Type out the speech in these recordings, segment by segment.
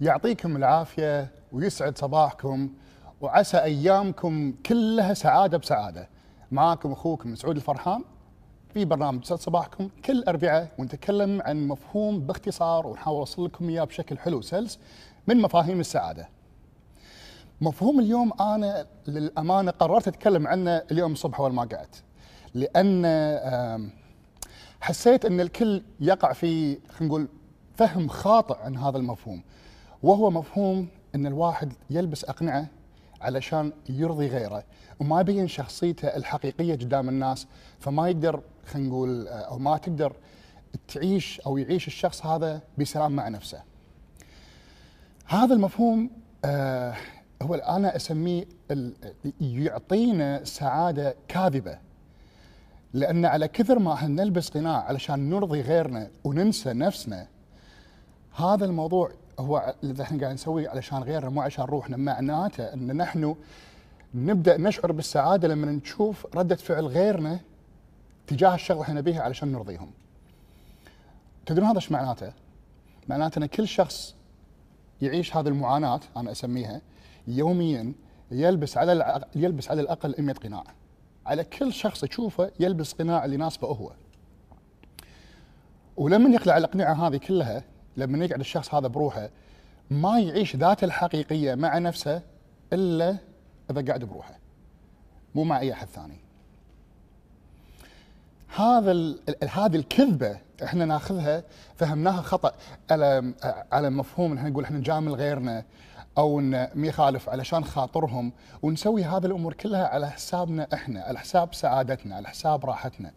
يعطيكم العافية ويسعد صباحكم وعسى أيامكم كلها سعادة بسعادة. معاكم أخوكم سعود الفرحان في برنامج سعد صباحكم كل اربعاء ونتكلم عن مفهوم باختصار ونحاول أوصل لكم إياه بشكل حلو سلس من مفاهيم السعادة. مفهوم اليوم أنا للأمانة قررت أتكلم عنه اليوم الصبح أول ما قعدت. آم، حسيت إن الكل يقع في خلينا نقول فهم خاطئ عن هذا المفهوم وهو مفهوم إن الواحد يلبس أقنعة علشان يرضي غيره وما يبين شخصيته الحقيقية قدام الناس فما يقدر خلينا نقول أو ما تقدر تعيش أو يعيش الشخص هذا بسلام مع نفسه. هذا المفهوم آه هو أنا أسميه يعطينا سعادة كاذبة لأن على كثر ما إحنا نلبس قناع علشان نرضي غيرنا وننسى نفسنا هذا الموضوع هو اللي إحنا قاعد نسويه علشان غيرنا مو عشان روحنا معناته إن نحن نبدأ نشعر بالسعادة لما نشوف ردة فعل غيرنا تجاه الشغلة إحنا نبيها علشان نرضيهم. تدرون هذا إيش معناته؟ معناته إن كل شخص يعيش هذه المعاناة أنا أسميها يوميا يلبس على يلبس على الأقل 100 قناع. على كل شخص تشوفه يلبس قناع اللي يناسبه هو. ولما يخلع الأقنعة هذه كلها لما يقعد الشخص هذا بروحه ما يعيش ذاته الحقيقية مع نفسه إلا إذا قاعد بروحه مو مع أي أحد ثاني. هذا هذه الكذبة إحنا ناخذها فهمناها خطأ على على مفهوم إحنا نقول إحنا نجامل غيرنا أو إن يخالف علشان خاطرهم ونسوي هذه الأمور كلها على حسابنا إحنا، على حساب سعادتنا، على حساب راحتنا.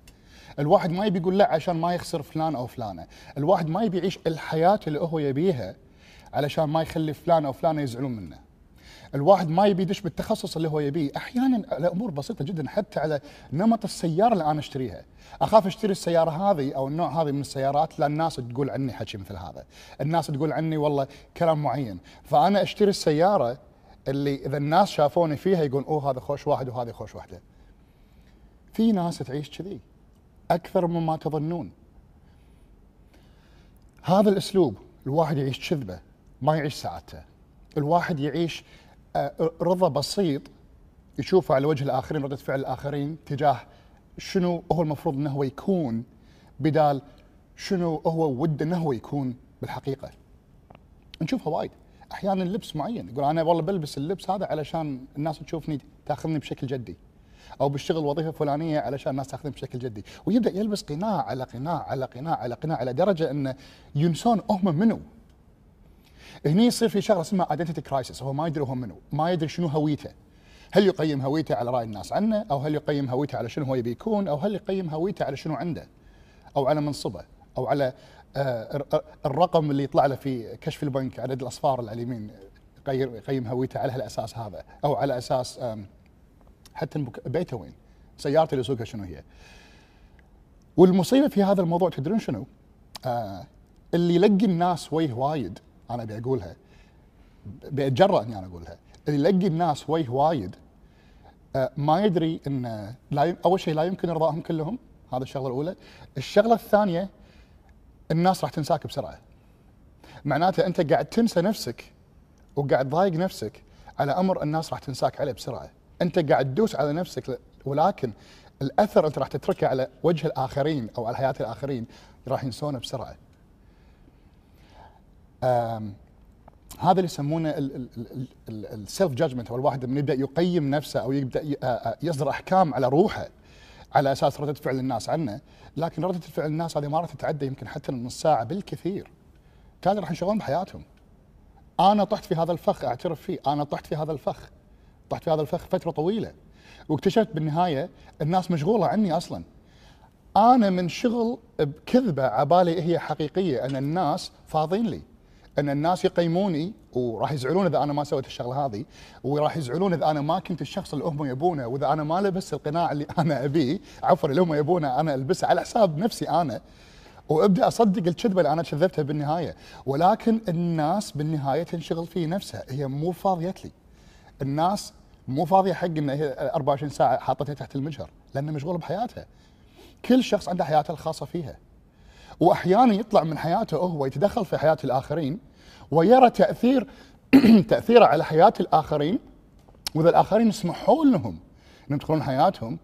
الواحد ما يبي يقول لا عشان ما يخسر فلان أو فلانة، الواحد ما يبي يعيش الحياة اللي هو يبيها علشان ما يخلي فلان أو فلانة يزعلون منه. الواحد ما يبي يدش بالتخصص اللي هو يبيه، أحيانا على امور بسيطة جدا حتى على نمط السيارة اللي أنا أشتريها، أخاف أشتري السيارة هذه أو النوع هذه من السيارات لأن الناس تقول عني حكي مثل هذا، الناس تقول عني والله كلام معين، فأنا أشتري السيارة اللي إذا الناس شافوني فيها يقول أوه هذا خوش واحد وهذه خوش واحدة. في ناس تعيش كذي. أكثر مما تظنون. هذا الأسلوب الواحد يعيش كذبة ما يعيش سعادته. الواحد يعيش آه، رضا بسيط يشوفه على وجه الآخرين ردة فعل الآخرين تجاه شنو هو المفروض إنه هو يكون بدال شنو هو وده إنه هو يكون بالحقيقة. نشوفها وايد أحيانا لبس معين يقول أنا والله بلبس اللبس هذا علشان الناس تشوفني تأخذني بشكل جدي أو بشتغل وظيفة فلانية علشان الناس تاخذني بشكل جدي. ويبدأ يلبس قناع على قناع على قناع على قناع على درجة انه ينسون هم منو. هني يصير في شغلة اسمها identity crisis هو ما يدري هو منو. ما يدري شنو هويته. هل يقيم هويته على رأي الناس عنه؟ أو هل يقيم هويته على شنو هو يبي يكون؟ أو هل يقيم هويته على شنو عنده؟ أو على منصبه. أو على آه، الر- الرقم اللي يطلع له في كشف البنك عدد الاصفار اللي على اليمين يقيم هويته على هالأساس هذا. أو على أساس حتى المك- بيته وين سيارته اللي يسوقها شنو هي؟ والمصيبة في هذا الموضوع تدرون شنو؟ آه اللي يلقي الناس ويه وايد أنا أبي أقولها. بتجرأ إني أنا أقولها. اللي يلقي الناس ويه وايد آه ما يدري إن لا. أول شيء لا يمكن إرضائهم كلهم. هذا الشغلة الأولى. الشغلة الثانية الناس راح تنساك بسرعة. معناته أنت قاعد تنسى نفسك وقاعد تضايق نفسك على أمر الناس راح تنساك عليه بسرعة. أنت قاعد تدوس على نفسك ولكن الأثر أنت راح تتركه على وجه الآخرين أو على حياة الآخرين راح ينسونه بسرعة. هذا اللي يسمونه السيلف جادجمنت أو الواحد من يبدأ يقيم نفسه أو يبدأ يصدر أحكام على روحه على أساس ردة فعل الناس عنه لكن ردة فعل الناس هذه ما راح تتعدى يمكن حتى نص ساعة بالكثير. كان راح ينشغلون بحياتهم. أنا طحت في هذا الفخ أعترف فيه أنا طحت في هذا الفخ. طحت في هذا الفخ فترة طويلة. واكتشفت بالنهاية الناس مشغولة عني أصلا. أنا من شغل بكذبة عبالي هي حقيقية أن الناس فاضين لي. أن الناس يقيموني وراح يزعلون إذا أنا ما سويت الشغلة هذه وراح يزعلون إذا أنا ما كنت الشخص اللي هم يبونه وإذا أنا ما لبست القناع اللي أنا أبيه عفوا اللي هم يبونه أنا ألبسه على حساب نفسي أنا. وأبدأ أصدق الكذبة اللي أنا كذبتها بالنهاية. ولكن الناس بالنهاية تنشغل في نفسها. هي مو فاضية لي. الناس مو فاضية حق إن هي 24 ساعة حاطتها تحت المجهر لأنها مشغولة بحياتها. كل شخص عنده حياته الخاصة فيها. واحيانا يطلع من حياته هو يتدخل في حياة الآخرين ويرى تأثير تأثيره على حياة الآخرين وإذا الآخرين يسمحوا لهم إنهم يدخلون حياتهم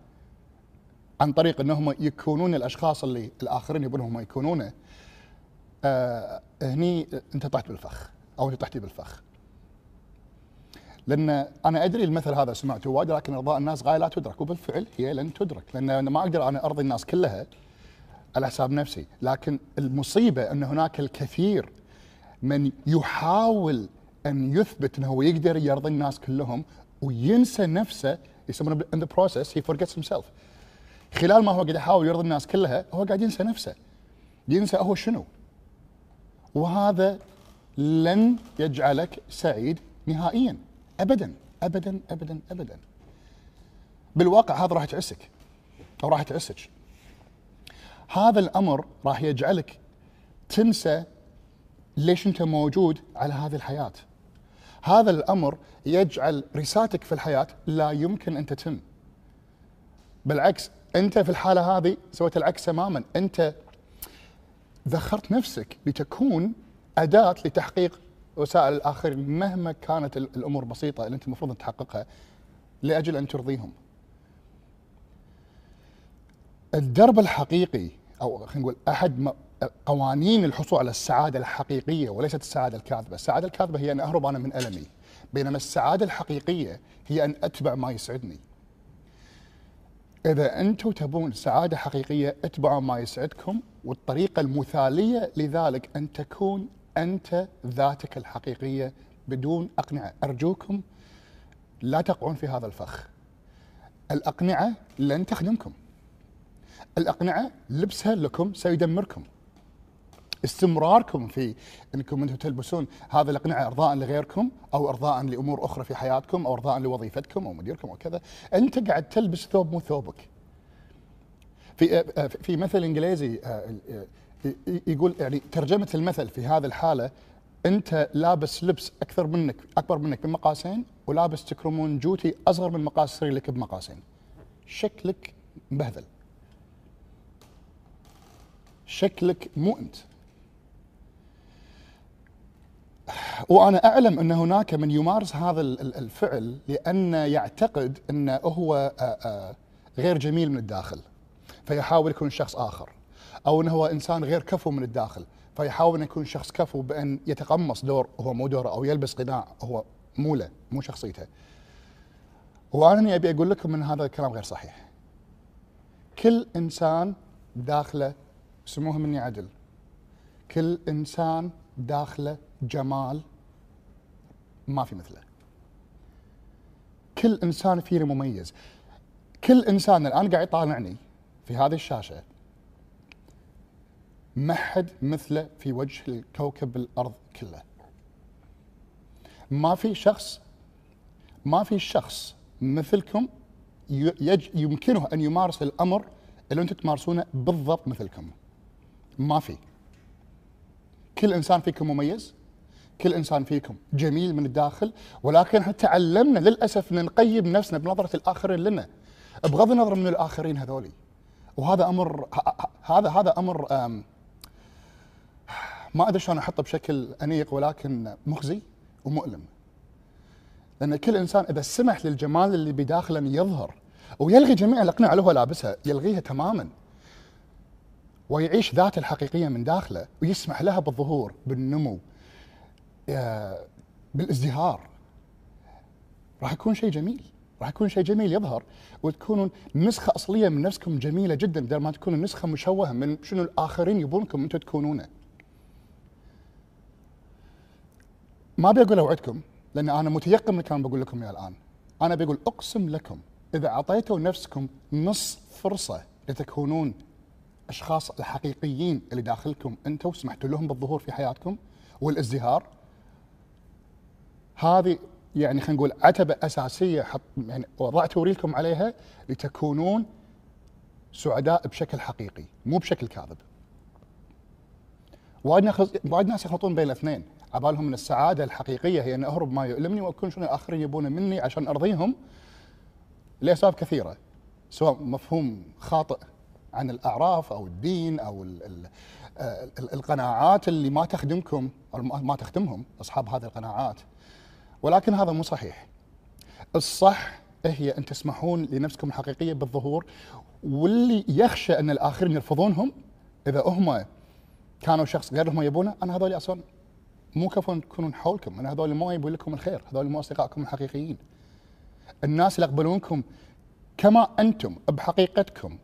عن طريق انهم يكونون الأشخاص اللي الآخرين يبونهم يكونونه آه هني انت طحت بالفخ أو انت طحتي بالفخ. لأن أنا أدري المثل هذا سمعته وايد لكن أرضاء الناس غاية لا تدرك وبالفعل هي لن تدرك لأن أنا ما أقدر أنا أرضي الناس كلها على حساب نفسي. لكن المصيبة أن هناك الكثير من يحاول أن يثبت أنه هو يقدر يرضي الناس كلهم وينسى نفسه يسمونه in the process he forgets himself. خلال ما هو قاعد يحاول يرضي الناس كلها هو قاعد ينسى نفسه. ينسى هو شنو. وهذا لن يجعلك سعيد نهائيا. ابدا ابدا ابدا ابدا. بالواقع هذا راح تعسك أو راح تعسك هذا الأمر راح يجعلك تنسى ليش أنت موجود على هذه الحياة. هذا الأمر يجعل رسالتك في الحياة لا يمكن أن تتم. بالعكس أنت في الحالة هذه سويت العكس تماما. أنت ذخرت نفسك لتكون أداة لتحقيق وسائل الآخرين مهما كانت الأمور بسيطة اللي أنت المفروض تحققها لأجل أن ترضيهم. الدرب الحقيقي أو خلينا نقول أحد قوانين الحصول على السعادة الحقيقية وليست السعادة الكاذبة، السعادة الكاذبة هي أن أهرب أنا من ألمي، بينما السعادة الحقيقية هي أن أتبع ما يسعدني. إذا أنتم تبون سعادة حقيقية أتبعوا ما يسعدكم والطريقة المثالية لذلك أن تكون أنت ذاتك الحقيقية بدون أقنعة، أرجوكم لا تقعون في هذا الفخ. الأقنعة لن تخدمكم. الأقنعة لبسها لكم سيدمركم. استمراركم في إنكم أنتم تلبسون هذه الأقنعة أرضاء لغيركم أو أرضاء لأمور أخرى في حياتكم أو أرضاء لوظيفتكم أو مديركم أو كذا، أنت قاعد تلبس ثوب مو ثوبك. في في مثل إنجليزي يقول يعني ترجمة المثل في هذه الحالة أنت لابس لبس أكثر منك أكبر منك بمقاسين ولابس تكرمون جوتي أصغر من مقاس سريرك بمقاسين. شكلك مبهذل. شكلك مو أنت. وأنا أعلم أن هناك من يمارس هذا الفعل لأن يعتقد أنه هو غير جميل من الداخل فيحاول يكون شخص آخر أو إنه هو إنسان غير كفو من الداخل فيحاول ان يكون شخص كفو بأن يتقمص دور هو مو دوره أو يلبس قناع هو مو له مو شخصيته. وأنا أبي أقول لكم إن هذا الكلام غير صحيح. كل إنسان داخله سموها مني عدل. كل إنسان داخله جمال ما في مثله. كل إنسان فينا مميز. كل إنسان الآن قاعد يطالعني في هذه الشاشة ما حد مثله في وجه الكوكب الأرض كله. ما في شخص ما في شخص مثلكم يج يمكنه أن يمارس الأمر اللي أنتم تمارسونه بالضبط مثلكم. ما في. كل إنسان فيكم مميز كل إنسان فيكم جميل من الداخل ولكن إحنا تعلمنا للأسف أن نقيم نفسنا بنظرة الآخرين لنا. بغض النظر من الآخرين هذولي. وهذا أمر هذا هذا أمر ما أدري شلون أحطه بشكل أنيق ولكن مخزي ومؤلم. لأن كل إنسان إذا سمح للجمال اللي بداخله أن يظهر ويلغي جميع الأقنعة اللي هو لابسها يلغيها تماما. ويعيش ذاته الحقيقية من داخله ويسمح لها بالظهور بالنمو بالازدهار. راح يكون شيء جميل. راح يكون شيء جميل يظهر وتكونون نسخة أصلية من نفسكم جميلة جدا بدل ما تكونوا نسخة مشوهة من شنو الآخرين يبونكم أنتم تكونونه. ما ابي أقول أوعدكم لأن أنا متيقن من الكلام بقول لكم اياه الآن. أنا بقول أقسم لكم إذا أعطيتوا نفسكم نص فرصة لتكونون أشخاص الحقيقيين اللي داخلكم أنتم وسمحتوا لهم بالظهور في حياتكم والازدهار هذه يعني خلينا نقول عتبة أساسية حط يعني وضعت لكم عليها لتكونون سعداء بشكل حقيقي مو بشكل كاذب. وايد ناس وايد ناس يخلطون بين الاثنين، عبالهم ان السعادة الحقيقية هي أن أهرب ما يؤلمني وأكون شنو الاخرين يبونه مني عشان أرضيهم. لاسباب كثيرة. سواء مفهوم خاطئ عن الأعراف أو الدين أو ال ال ال القناعات اللي ما تخدمكم أو ما تخدمهم أصحاب هذه القناعات. ولكن هذا مو صحيح. الصح هي أن تسمحون لنفسكم الحقيقية بالظهور واللي يخشى أن الآخرين يرفضونهم إذا هم كانوا شخص غير هم يبونه أنا هذول أصلا مو كفوا يكونون حولكم أنا هذول ما يبون لكم الخير هذول مو أصدقائكم الحقيقيين. الناس اللي يقبلونكم كما أنتم بحقيقتكم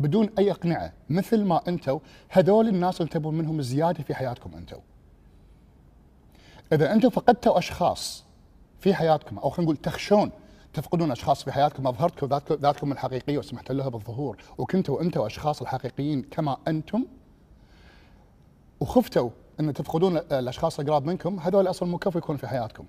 بدون أي اقنعه مثل ما أنتم هذول الناس اللي تبون منهم زيادة في حياتكم أنتم إذا أنتم فقدتوا أشخاص في حياتكم أو خلينا نقول تخشون تفقدون أشخاص في حياتكم اظهرتوا ذاتكم الحقيقية وسمحتوا لها بالظهور وكنتوا أنتم أشخاص الحقيقيين كما أنتم وخفتوا إن تفقدون الأشخاص القراب منكم هذول أصلا مو كفو يكونوا في حياتكم.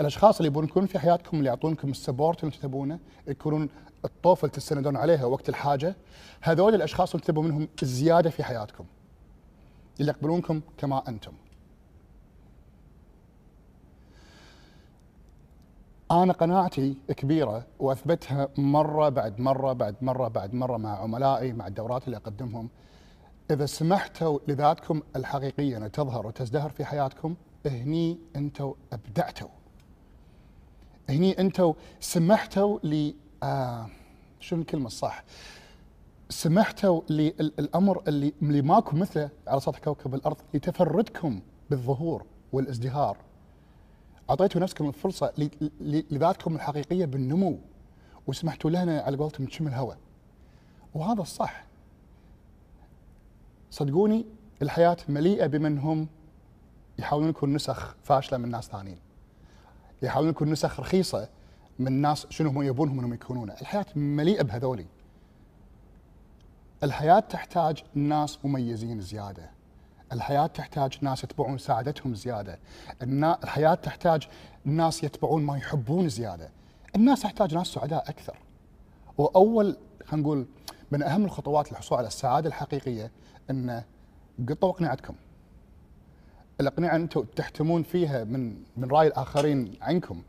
الأشخاص اللي يبون يكونون في حياتكم اللي يعطونكم السبورت اللي تبونه يكونون الطوفه اللي تستندون عليها وقت الحاجة هذول الأشخاص اللي تبون منهم الزياده في حياتكم. اللي يقبلونكم كما أنتم. أنا قناعتي كبيرة وأثبتها مرة بعد مرة بعد مرة بعد مرة مع عملائي مع الدورات اللي أقدمهم إذا سمحتوا لذاتكم الحقيقية أن تظهر وتزدهر في حياتكم هني أنتم أبدعتوا. هني أنتم سمحتوا ل آه شنو الكلمة الصح؟ سمحتوا للأمر اللي اللي ماكو مثله على سطح كوكب الأرض لتفردكم بالظهور والازدهار. أعطيتوا نفسكم الفرصة لذاتكم الحقيقية بالنمو. وسمحتوا لنا على قولتهم تشم الهواء وهذا الصح. صدقوني الحياة مليئة بمن هم يحاولون يكون نسخ فاشلة من ناس ثانيين. يحاولون يكون نسخ رخيصة من ناس شنو هم يبونهم إنهم يكونون الحياة مليئة بهذولي. الحياة تحتاج ناس مميزين زيادة. الحياة تحتاج ناس يتبعون سعادتهم زيادة. الحياة تحتاج ناس يتبعون ما يحبون زيادة. الناس تحتاج ناس سعداء أكثر. وأول خلينا نقول من أهم الخطوات للحصول على السعادة الحقيقية أن قطوا أقنعتكم الأقنعة أنتم تحتمون فيها من من رأي الآخرين عنكم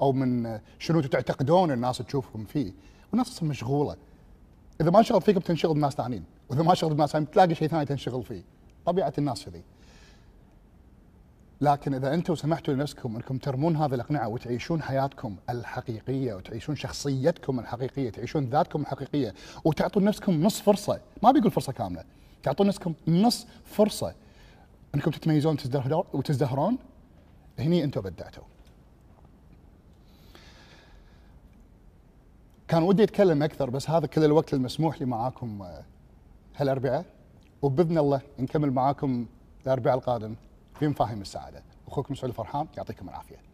أو من شنو تعتقدون الناس تشوفكم فيه. والناس أصلا مشغولة. إذا ما شغلت فيكم تنشغل بناس ثانيين. وإذا ما شغلت بناس ثانيين تلاقي شيء ثاني تنشغل فيه. طبيعة الناس كذي. لكن إذا أنتم سمحتوا لنفسكم أنكم ترمون هذه الاقنعه وتعيشون حياتكم الحقيقية وتعيشون شخصيتكم الحقيقية، تعيشون ذاتكم الحقيقية وتعطون نفسكم نص فرصة، ما بيقول فرصة كاملة، تعطون نفسكم نص فرصة أنكم تتميزون وتزدهرون هني أنتم بدعتوا. كان ودي أتكلم أكثر بس هذا كل الوقت المسموح لي معاكم آه، هالاربعاء وبإذن الله نكمل معاكم الاربعاء القادم في مفاهيم السعادة. أخوكم سعود الفرحان يعطيكم العافية.